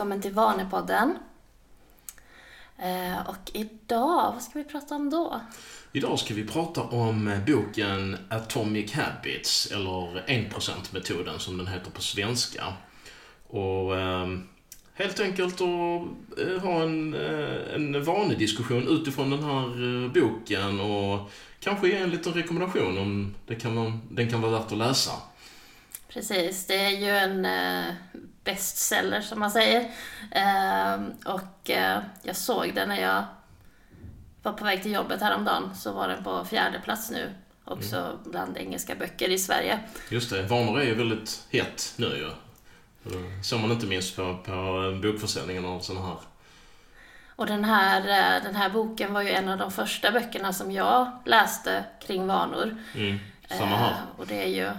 Välkommen till Vanepodden. Eh, och idag, vad ska vi prata om då? Idag ska vi prata om eh, boken Atomic Habits, eller 1%-metoden som den heter på svenska. Och eh, helt enkelt att eh, ha en, en vanediskussion utifrån den här boken och kanske ge en liten rekommendation om det kan vara, den kan vara värt att läsa. Precis, det är ju en bestseller som man säger. Eh, och eh, jag såg den när jag var på väg till jobbet häromdagen, så var den på fjärde plats nu. Också bland engelska böcker i Sverige. Just det, vanor är ju väldigt hett nu ju. Så man inte minst på, på bokförsäljningen av sådana här. Och den här, eh, den här boken var ju en av de första böckerna som jag läste kring vanor. Mm, samma här. Eh, och det är ju,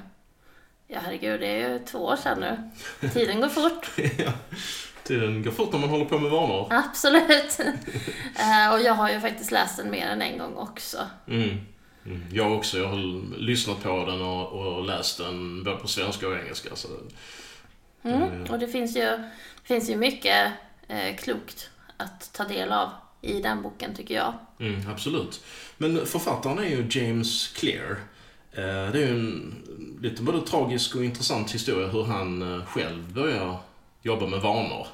ja herregud, det är ju två år sedan nu. Tiden går fort. ja, tiden går fort när man håller på med vanor. Absolut. Eh, och jag har ju faktiskt läst den mer än en gång också. Mm. Mm. Jag också. Jag har lyssnat på den och, och läst den både på svenska och engelska. Så. Mm. Och det finns ju, det finns ju mycket eh, klokt att ta del av i den boken tycker jag. Mm, absolut. Men författaren är ju James Clear. Eh, det är ju en lite både tragisk och intressant historia hur han eh, själv börjar jobba med vanor.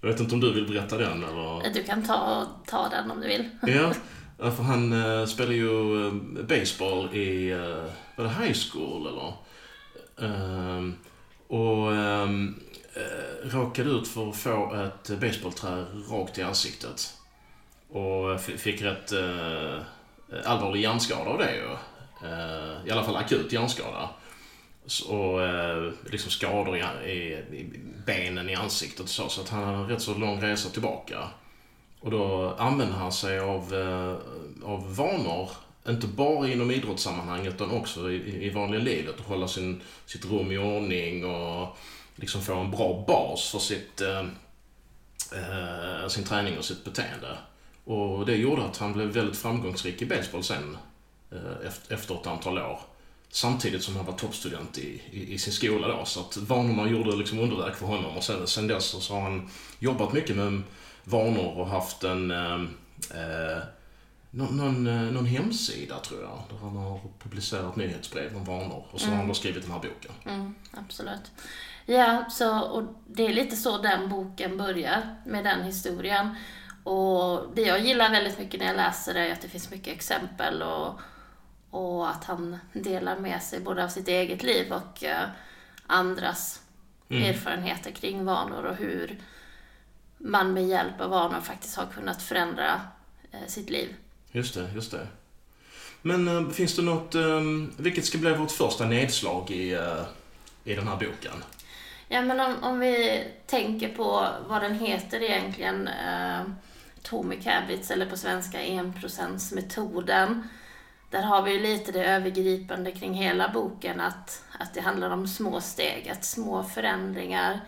Jag vet inte om du vill berätta den eller? Du kan ta, ta den om du vill. Ja, för han uh, spelar ju baseball i, var det high school eller? Uh, och uh, råkade ut för att få ett baseballträ rakt i ansiktet. Och fick rätt allvarlig hjärnskada av det ju. Eh, I alla fall akut hjärnskada. Och eh, liksom skador i, i, i benen i ansiktet och så. Så att han hade en rätt så lång resa tillbaka. Och då använder han sig av, eh, av vanor, inte bara inom idrottssammanhang utan också i, i vanliga livet. Att hålla sin, sitt rum i ordning och liksom få en bra bas för sitt, eh, eh sin träning och sitt beteende. Och det gjorde att han blev väldigt framgångsrik i baseball sen, efter, efter ett antal år. Samtidigt som han var toppstudent i, i, i, sin skola då. Så att vanorna gjorde liksom underverk för honom. Och sen, sen dess så har han jobbat mycket med vanor och haft en eh, eh, någon, någon, eh, någon, hemsida tror jag, där han har publicerat nyhetsbrev om vanor. Och så mm. har han då skrivit den här boken. Mm, absolut. Ja, så, och det är lite så den boken börjar, med den historien. Och det jag gillar väldigt mycket när jag läser det är att det finns mycket exempel och, och att han delar med sig både av sitt eget liv och uh, andras mm. erfarenheter kring vanor och hur man med hjälp av vanor faktiskt har kunnat förändra eh, sitt liv. Just det, just det. Men äh, finns det något, äh, vilket ska bli vårt första nedslag i, i den här boken? Ja, men om, om vi tänker på vad den heter egentligen, Atomic Habits, eller på svenska 1%-metoden. Där har vi lite det övergripande kring hela boken, att, att det handlar om små steg, att små förändringar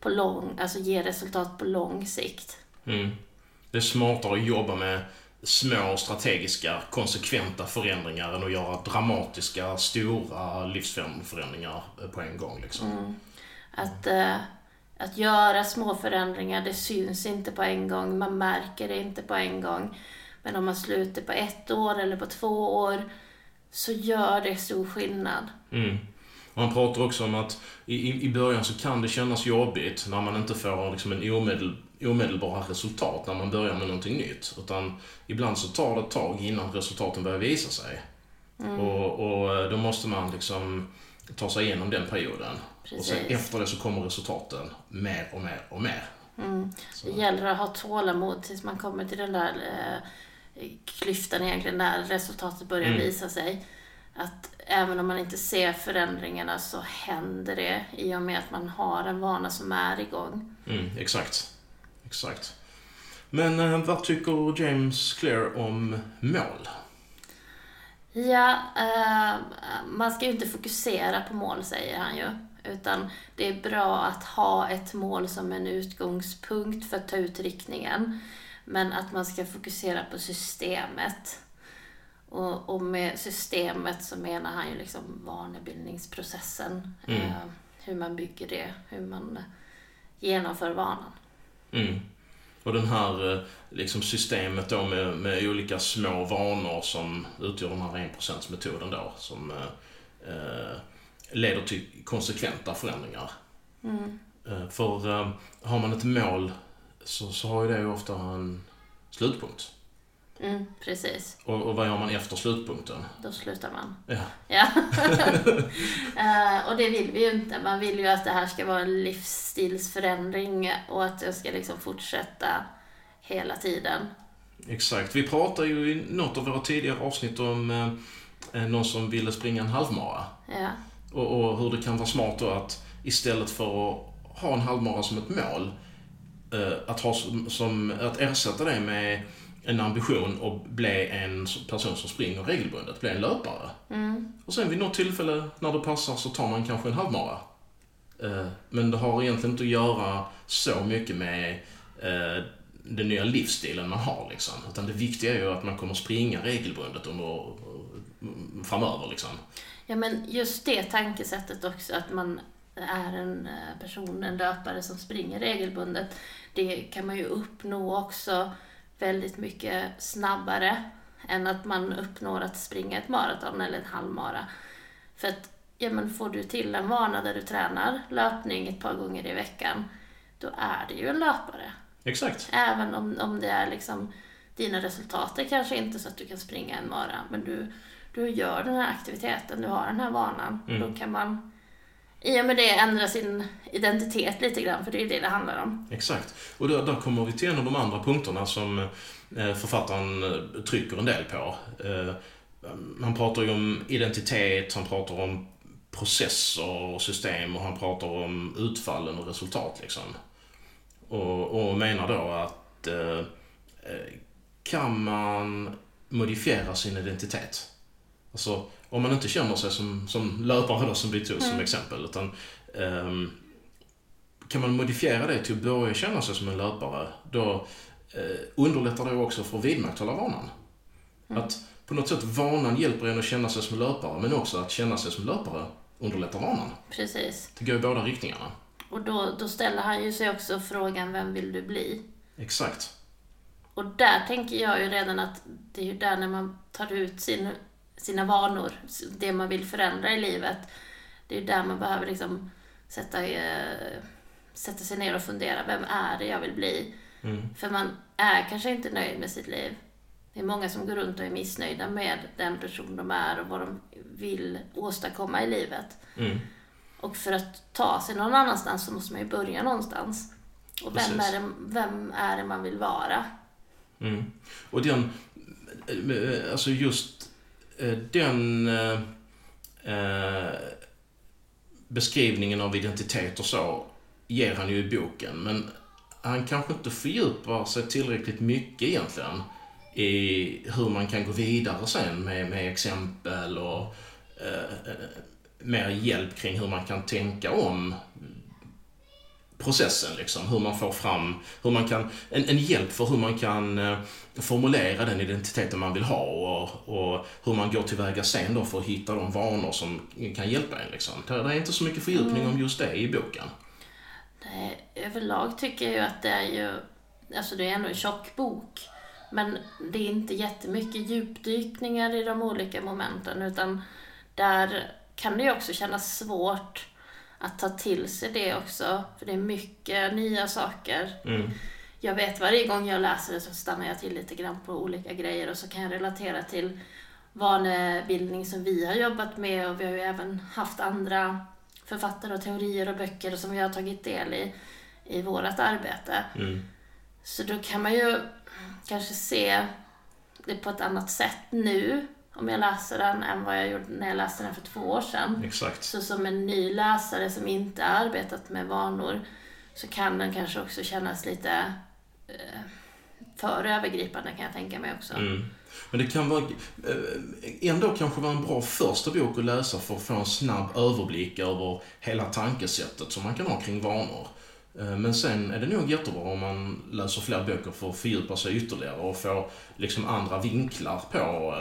på lång, alltså ge resultat på lång sikt. Mm. Det är smartare att jobba med små strategiska konsekventa förändringar än att göra dramatiska, stora livsförändringar på en gång. Liksom. Mm. Att, äh, att göra små förändringar, det syns inte på en gång, man märker det inte på en gång. Men om man sluter på ett år eller på två år så gör det stor skillnad. Mm. Han pratar också om att i, i början så kan det kännas jobbigt när man inte får liksom en omedel, omedelbara resultat när man börjar med någonting nytt. Utan ibland så tar det ett tag innan resultaten börjar visa sig. Mm. Och, och då måste man liksom ta sig igenom den perioden. Precis. Och sen efter det så kommer resultaten mer och mer och mer. Mm. Det gäller att ha tålamod tills man kommer till den där eh, klyftan egentligen, när resultatet börjar mm. visa sig. Att även om man inte ser förändringarna så händer det i och med att man har en vana som är igång. Mm, exakt. Exakt. Men eh, vad tycker James Clear om mål? Ja, eh, man ska ju inte fokusera på mål säger han ju. Utan det är bra att ha ett mål som en utgångspunkt för att ta ut riktningen. Men att man ska fokusera på systemet. Och, och med systemet så menar han ju liksom vanebildningsprocessen. Mm. Eh, hur man bygger det, hur man genomför vanan. Mm. Och den här eh, liksom systemet då med, med olika små vanor som utgör den här 1%-metoden då som eh, eh, leder till konsekventa förändringar. Mm. Eh, för eh, har man ett mål så, så har ju det ofta en slutpunkt. Mm, precis. Och, och vad gör man efter slutpunkten? Då slutar man. Ja. Ja. Eh, och det vill vi ju inte. Man vill ju att det här ska vara en livsstilsförändring och att det ska liksom fortsätta hela tiden. Exakt. Vi pratade ju i något av våra tidigare avsnitt om eh, någon som ville springa en halvmara. Ja. Och, och hur det kan vara smart då att istället för att ha en halvmara som ett mål, eh, att, ha som, som, att ersätta det med en ambition att bli en person som springer regelbundet, bli en löpare. Mm. Och sen vid något tillfälle när det passar så tar man kanske en halvmara. Eh, Men det har egentligen inte att göra så mycket med eh, den nya livsstilen man har liksom. Utan det viktiga är ju att man kommer springa regelbundet under, eh, framöver liksom. ja, men just det tankesättet också, att man är en eh, person, en löpare som springer regelbundet, det kan man ju uppnå också väldigt mycket snabbare än att man uppnår att springa ett maraton eller en halvmara. För att ja, men får du till en vana där du tränar löpning ett par gånger i veckan, då är det ju en löpare. Exakt. Även om, om det är liksom, dina resultat är kanske inte så att du kan springa en mara, men du, du gör den här aktiviteten, du har den här vanan. Mm. Då kan man i och med det ändra sin identitet lite grann, för det är det det handlar om. Exakt. Och då där kommer vi till en av de andra punkterna som eh, författaren eh, trycker en del på. Eh, han pratar ju om identitet, han pratar om processer och system och han pratar om utfallen och resultat liksom. Och, och menar då att eh, kan man modifiera sin identitet? Alltså om man inte känner sig som, som löpare då som tog som Mm. exempel utan ehm, kan man modifiera det till att börja känna sig som en löpare, då eh, underlättar det också för att vidmakthålla vanan. Mm. Att på något sätt vanan hjälper en att känna sig som löpare, men också att känna sig som löpare underlättar vanan. Precis. Det går i båda riktningarna. Och då, då ställer han ju sig också frågan, vem vill du bli? Exakt. Och där tänker jag ju redan att det är ju där när man tar ut sin, sina vanor, det man vill förändra i livet, det är där man behöver liksom sätta, eh, sätta sig ner och fundera, vem är det jag vill bli? Mm. För man är kanske inte nöjd med sitt liv. Det är många som går runt och är missnöjda med den person de är och vad de vill åstadkomma i livet. Mm. Och för att ta sig någon annanstans så måste man ju börja någonstans. Och vem Precis. är, det, vem är det man vill vara? Mm. Och den, eh, alltså just eh, Eh, den eh, eh, beskrivningen av identitet och så ger han ju i boken. Men han kanske inte fördjupar sig tillräckligt mycket egentligen i hur man kan gå vidare sen med, med exempel och eh, eh mer hjälp kring hur man kan tänka om processen liksom. Hur man får fram, hur man kan, en, en hjälp för hur man kan eh, formulera den identiteten man vill ha och, och hur man går tillväga sen då för att hitta de vanor som kan hjälpa en liksom. Det, är inte så mycket fördjupning om just det i boken. Nej, överlag tycker jag ju att det är ju, alltså det är ändå en tjock bok. Men det är inte jättemycket djupdykningar i de olika momenten utan där kan det ju också kännas svårt att ta till sig det också. För det är mycket nya saker. Mm. Jag vet varje gång jag läser det så stannar jag till lite grann på olika grejer och så kan jag relatera till vanebildning som vi har jobbat med och vi har ju även haft andra författare och teorier och böcker som vi har tagit del i i vårt arbete. Mm. Så då kan man ju kanske se det på ett annat sätt nu om jag läser den än vad jag gjorde när jag läste den för två år sedan. Exakt. Så som en ny läsare som inte har arbetat med vanor så kan den kanske också kännas lite eh, för övergripande kan jag tänka mig också. Mm. Men det kan vara, eh, ändå kanske vara en bra första bok att läsa för att få en snabb överblick över hela tankesättet som man kan ha kring vanor. Eh, Men sen är det nog jättebra om man läser fler böcker för att fördjupa sig ytterligare och få liksom andra vinklar på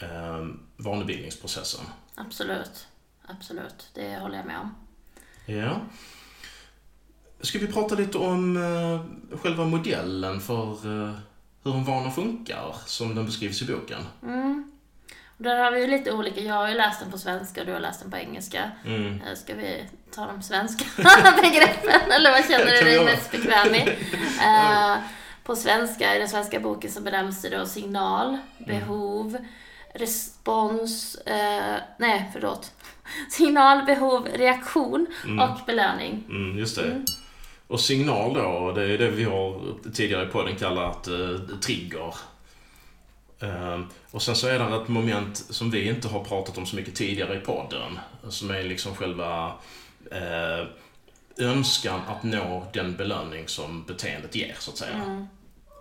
eh, vanebildningsprocessen. Absolut. Absolut, det håller jag med om. Ja. ska vi prata lite om eh, själva modellen för eh, hur en vana funkar, som den beskrivs i boken? Mm. Där har vi ju lite olika. Jag har ju läst den på svenska och du har läst den på engelska. Mm. Eh, Ska vi ta de svenska begreppen eller vad känner du dig mest bekväm i? Eh, på svenska, i den svenska boken så benämns det då signal, behov, respons, eh, nej förlåt. Signal, behov, reaktion och belöning. Mm, just det. Och signal då, det är det vi har tidigare i podden kallat eh, trigger. Eh, och sen så är det ett moment som vi inte har pratat om så mycket tidigare i podden. Som är liksom själva eh, önskan att nå den belöning som beteendet ger, så att säga. Mm,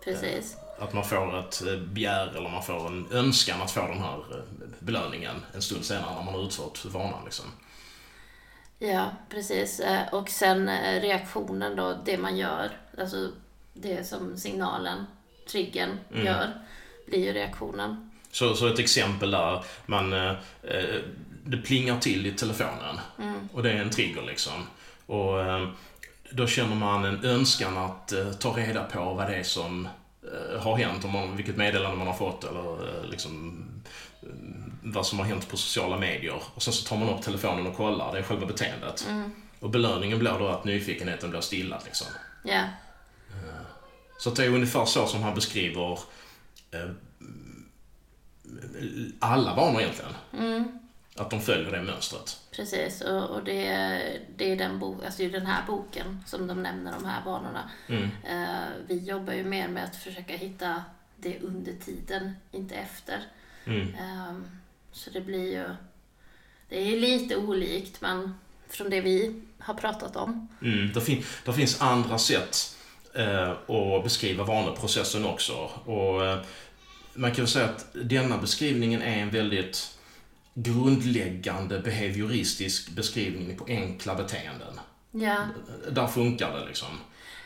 precis. Att man får ett eh, begär eller man får en önskan att få den här eh, belöningen en stund senare när man har utfört vanan. Liksom. Ja, precis. Eh, Och sen reaktionen då, det man gör, alltså det som signalen, triggern, gör, blir ju reaktionen. Så, så ett exempel där, man, eh, det plingar till i telefonen och det är en trigger liksom. Och eh, då känner man en önskan att eh, ta reda på vad det är som har hänt, om man, vilket meddelande man har fått eller eh, liksom eh, vad som har hänt på sociala medier. Och sen så tar man upp telefonen och kollar, det är själva beteendet. Och belöningen blir då att nyfikenheten blir stillad liksom. Ja, Så det är ungefär så som han beskriver eh, alla vanor egentligen. Att de följer det mönstret. precis. Och, och det, det är den bok, alltså det är den här boken som de nämner de här vanorna. Eh, vi jobbar ju mer med att försöka hitta det under tiden, inte efter. Eh, så det blir ju, det är lite olikt men från det vi har pratat om. Mm, det, fin- det finns andra sätt eh, att beskriva vaneprocessen också. Och, eh, man kan väl säga att denna beskrivningen är en väldigt grundläggande behavioristisk beskrivning på enkla beteenden. Ja, Där funkar det liksom.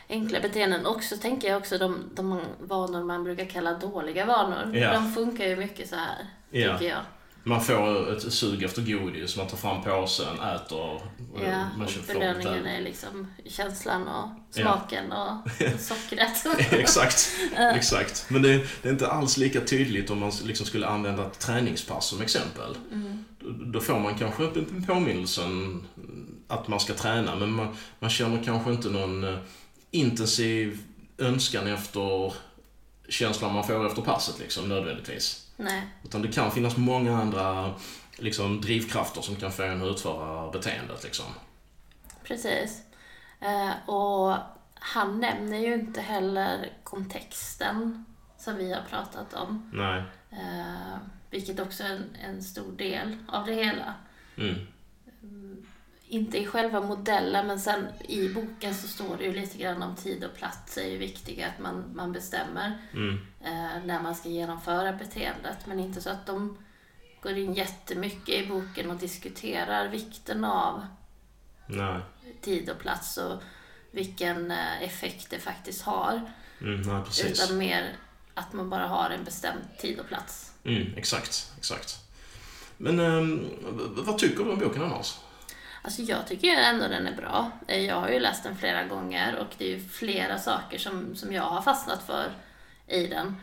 enkla beteenden. Också tänker jag också de, de vanor man brukar kalla dåliga vanor. Ja. De funkar ju mycket så här, Ja. tycker jag. Man får ett sug efter godis, man tar fram påsen, äter. och Ja, man och belöningen är liksom känslan och Ja. smaken och sockret. exakt, exakt. Men det, det är inte alls lika tydligt om man liksom skulle använda ett träningspass som exempel. Då, då får man kanske en påminnelsen att man ska träna, men man, man känner kanske inte någon eh, intensiv önskan efter känslan man får efter passet liksom, nödvändigtvis. Nej, Utan det kan finnas många andra liksom, drivkrafter som kan få en att utföra beteendet. Liksom. precis. Eh, och han nämner ju inte heller kontexten som vi har pratat om. Nej. Eh, vilket också är en, en stor del av det hela. Mm. Inte i själva modellen, men sen i boken så står det ju lite grann om tid och plats är ju viktiga, att man, man bestämmer Mm. eh, när man ska genomföra beteendet. Men inte så att de går in jättemycket i boken och diskuterar vikten av Nej. tid och plats och vilken eh, effekt det faktiskt har. Mm, precis. Utan mer att man bara har en bestämd tid och plats. Mm, exakt, exakt. Men v- vad tycker du om boken annars? Alltså jag tycker ändå den är bra. Eh, Jag har ju läst den flera gånger och det är ju flera saker som, som jag har fastnat för i den.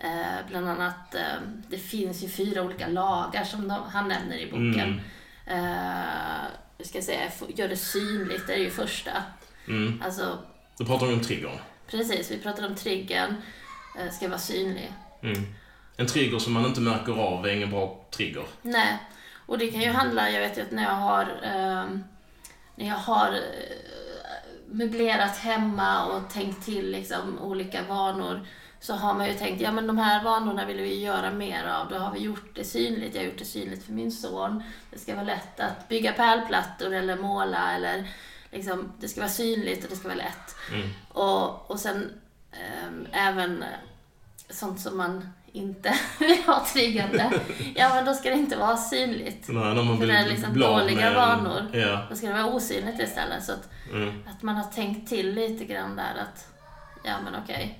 Eh, bland annat, eh, det finns ju fyra olika lagar som de, han nämner i boken. Eh, vi ska säga, få- gör det synligt, det är ju första. Mm. Alltså, Du pratar om triggern. precis, vi pratade om triggern, eh, ska vara synlig. Mm. En trigger som man inte märker av är ingen bra trigger. Nej, och det kan ju handla, jag vet ju att när jag har, ehm, när jag har eh, möblerat hemma och tänkt till liksom olika vanor så har man ju tänkt, ja men de här vanorna vill vi göra mer av. Då har vi gjort det synligt. Jag har gjort det synligt för min son. Det ska vara lätt att bygga pärlplattor eller måla eller liksom, det ska vara synligt och det ska vara lätt. Mm. Och, och sen ehm, även eh, sånt som man inte vill ha triggande. Ja, men då ska det inte vara synligt. Nej, när man För blir det är liksom dåliga med vanor. Ja. Då ska det vara osynligt istället. Så att, Mm. att man har tänkt till lite grann där att, ja men okej.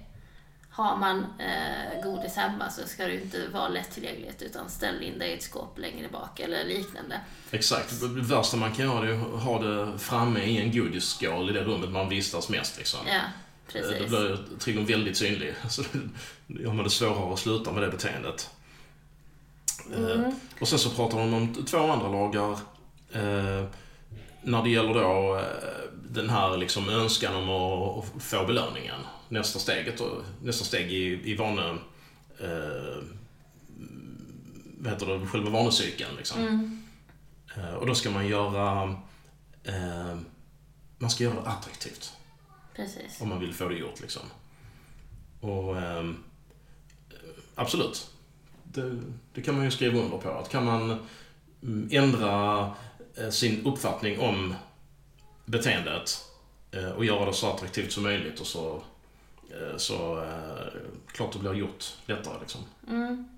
har man eh, godis hemma så ska det inte vara lättillgängligt utan ställ in det i ett skåp längre bak eller liknande. Exakt. Det värsta man kan göra är att ha det framme i en godisskål i det rummet man vistas mest. Liksom. Ja, Eh, Då precis. blir triggern väldigt synlig. Så då har man det svårare att sluta med det beteendet. Eh, Mm. Och sen så pratar de om två andra lagar. Eh, när det gäller då den här liksom önskan om att, få belöningen. Nästa steget nästa steg i, i vane... Vad heter det? Själva vanecykeln liksom. Mm. Och då ska man göra... Man ska göra det attraktivt Precis. om man vill få det gjort liksom. Och ehm, absolut. Det, det kan man ju skriva under på. Att kan man mm, ändra eh, sin uppfattning om beteendet eh, och göra det så attraktivt som möjligt och så, eh, så eh, klart det blir gjort lättare liksom. Mm.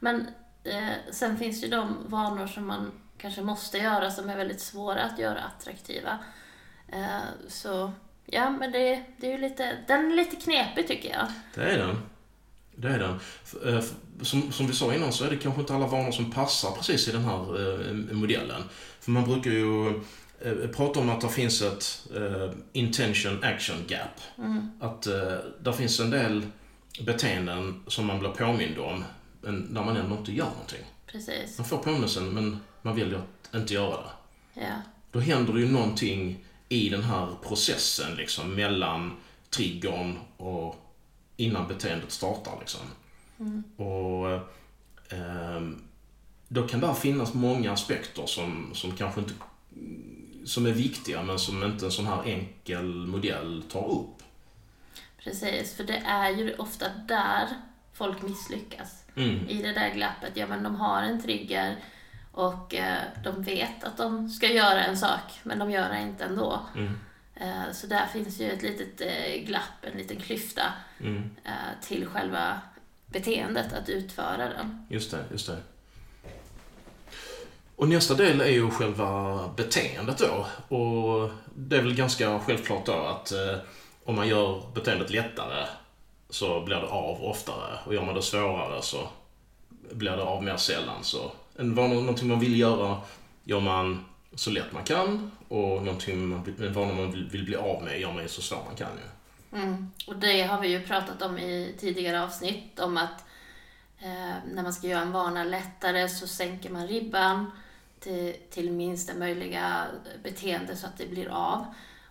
Men eh, sen finns ju de vanor som man kanske måste göra som är väldigt svåra att göra attraktiva. Eh, så ja, men det, det är ju lite, den är lite knepig tycker jag. Det är den. Det är den. Eh, Som, som vi sa innan så är det kanske inte alla vanor som passar precis i den här eh, modellen. För man brukar ju eh, prata om att det finns ett intention action gap. Mm. Att där finns en del beteenden som man blir påmind om, men där man ändå inte gör någonting. Precis. Man får påminnelsen, men man väljer att inte göra det. Ja. Då händer det ju någonting i den här processen liksom mellan triggern och innan beteendet startar liksom. Mm. Och eh, då kan där finnas många aspekter som, som kanske inte som är viktiga men som inte en sån här enkel modell tar upp. Precis, för det är ju ofta där folk misslyckas. Mm. I det där glappet, ja men de har en trigger och eh, de vet att de ska göra en sak, men de gör det inte ändå. Mm. Eh, så där finns ju ett litet eh, glapp, en liten klyfta Mm. till själva beteendet, att utföra den. Just det, just det. Och nästa del är ju själva beteendet då. Och det är väl ganska självklart då att om man gör beteendet lättare så blir det av oftare. Och gör man det svårare så blir det av mer sällan. Så en vana, någonting man vill göra gör man så lätt man kan. Och någonting man, en vana man vill, vill bli av med gör man så svårt man kan ju. Mm. Och det har vi ju pratat om i tidigare avsnitt, om att eh, när man ska göra en vana lättare så sänker man ribban till, till minsta möjliga beteende så att det blir av.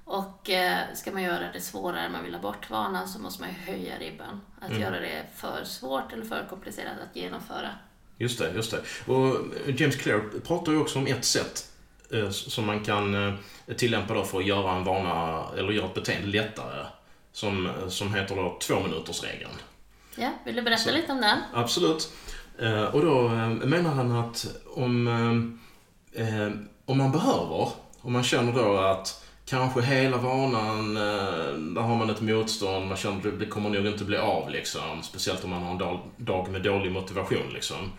Och eh, ska man göra det svårare, man vill ha bort vanan, så måste man ju höja ribban. Att Mm. göra det för svårt eller för komplicerat att genomföra. Just det, just det. Och James Clear pratar ju också om ett sätt eh, som man kan eh, tillämpa då för att göra en vana, eller göra ett beteende lättare. Som, som heter då tvåminutersregeln. Ja, vill du berätta Så. lite om den? Absolut. Eh, Och då eh, menar han att om, eh, eh, om man behöver, om man känner då att kanske hela vanan, eh, där har man ett motstånd, man känner att det kommer nog inte bli av liksom. Speciellt om man har en dag, med dålig motivation liksom.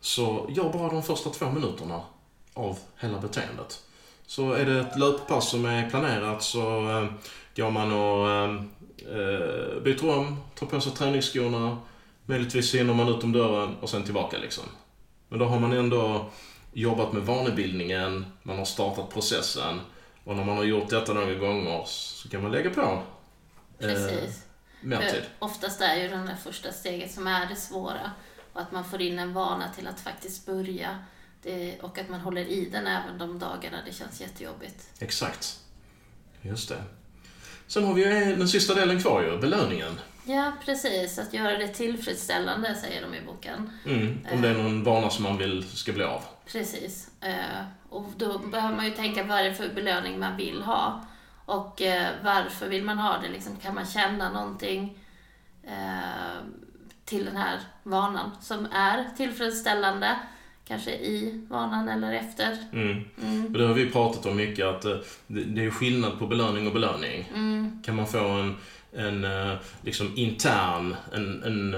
Så gör bara de första två minuterna av hela beteendet. Så är det ett löppass som är planerat så eh, går man och eh, eh byter om, tar på sig träningsskorna, möjligtvis hinner man ut om dörren och sen tillbaka liksom. Men då har man ändå jobbat med vanebildningen, man har startat processen och när man har gjort detta några gånger så kan man lägga på eh, Precis. mer För tid. oftast är ju det där första steget som är det svåra. Och att man får in en vana till att faktiskt börja. Det, och att man håller i den även de dagarna det känns jättejobbigt. Exakt. Just det. Sen har vi ju den sista delen kvar ju, belöningen. Ja, precis. Att göra det tillfredsställande, säger de i boken. Mm, om det är någon vana som man vill ska bli av. Precis. Eh, och då behöver man ju tänka vad är det för belöning man vill ha. Och eh, varför vill man ha det? Liksom, kan man känna någonting eh, till den här vanan som är tillfredsställande? Kanske i vanan eller efter. Mm. Mm. Och det har vi pratat om mycket, att det, är skillnad på belöning och belöning. Mm. Kan man få en, en liksom intern, en, en,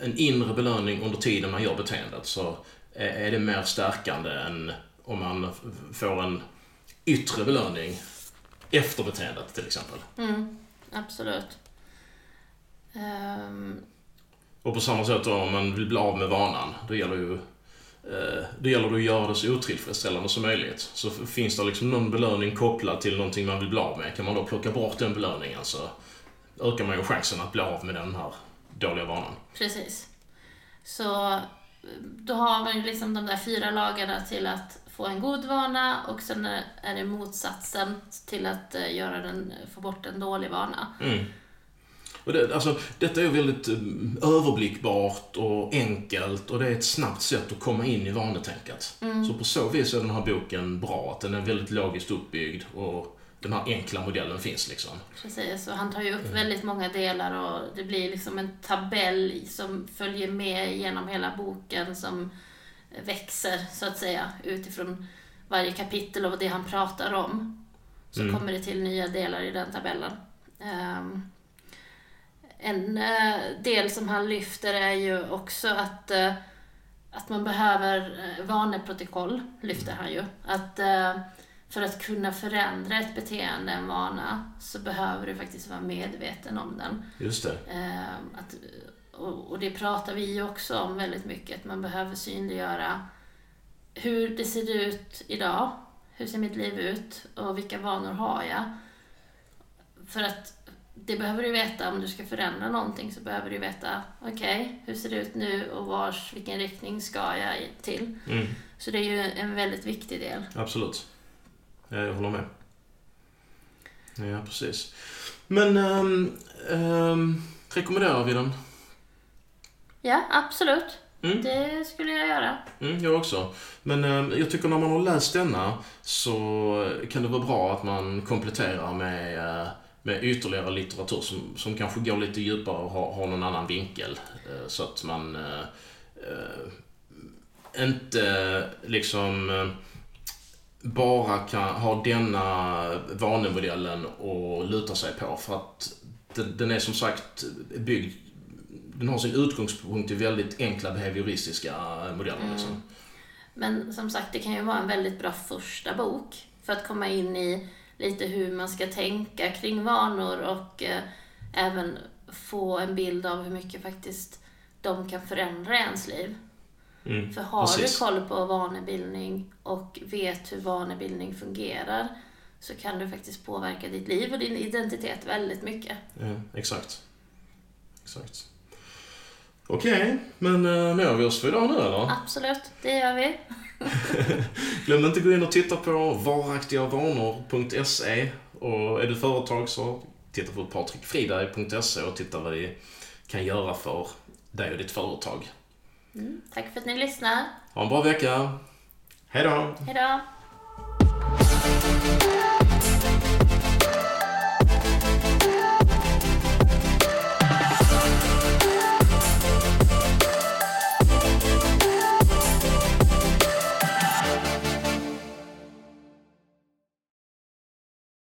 en inre belöning under tiden man gör beteendet så är det mer stärkande än om man får en yttre belöning efter beteendet till exempel. Mm. Absolut. Ehm, Och på samma sätt då, om man vill bli av med vanan, då gäller ju eh, då gäller det att göra det så otillfredsställande som möjligt. Så finns det liksom någon belöning kopplad till någonting man vill bli av med, kan man då plocka bort den belöningen så ökar man ju chansen att bli av med den här dåliga vanan. Precis. Så då har man ju liksom de där fyra lagarna till att få en god vana och sen är det motsatsen till att eh, göra den, få bort en dålig vana. Mm. Och det, alltså, detta är ju väldigt eh, överblickbart och enkelt och det är ett snabbt sätt att komma in i vanetänket. Så på så vis är den här boken bra, att den är väldigt logiskt uppbyggd och den här enkla modellen finns liksom. Precis, och han tar ju upp väldigt många delar och det blir liksom en tabell som följer med genom hela boken som växer så att säga utifrån varje kapitel och det han pratar om. Så Mm. kommer det till nya delar i den tabellen. Ehm, en eh, del som han lyfter är ju också att, eh, att man behöver uh, vaneprotokoll, lyfter han ju. Att eh, för att kunna förändra ett beteende, en vana, så behöver du faktiskt vara medveten om den. Just det. Ehm, att, och, och det pratar vi ju också om väldigt mycket, att man behöver synliggöra hur det ser ut idag, hur ser mitt liv ut och vilka vanor har jag? För att det behöver du veta om du ska förändra någonting så behöver du veta, okej, hur ser det ut nu och vars, vilken riktning ska jag till? Mm. Så det är ju en väldigt viktig del. Absolut. Ja, Jag håller med. Ja, precis. Men, um, um, rekommenderar vi den? Ja, absolut. Mm. Det skulle jag göra. Mm, jag också. Men eh, jag tycker när man har läst denna så kan det vara bra att man kompletterar med, eh, med ytterligare litteratur som, som kanske går lite djupare och har, har någon annan vinkel. Eh, så att man eh, eh, inte liksom eh, bara kan ha denna vanemodellen och luta sig på. För att den, är som sagt byggd den har sin utgångspunkt i väldigt enkla behavioristiska modeller. Liksom. Men som sagt, det kan ju vara en väldigt bra första bok för att komma in i lite hur man ska tänka kring vanor och eh, även få en bild av hur mycket faktiskt de kan förändra ens liv. Mm, För har precis. du koll på vanebildning och vet hur vanebildning fungerar så kan du faktiskt påverka ditt liv och din identitet väldigt mycket. Ja, exakt. Exakt. Okej, men äh, nöjer vi oss för idag nu eller? Absolut, det gör vi. Glöm inte att gå in och titta på varaktigavanor.se och är du företag så titta på patrikfriberg.se och titta vad vi kan göra för dig och ditt företag. Mm, tack för att ni lyssnar. Ha en bra vecka. Hej då! Hejdå!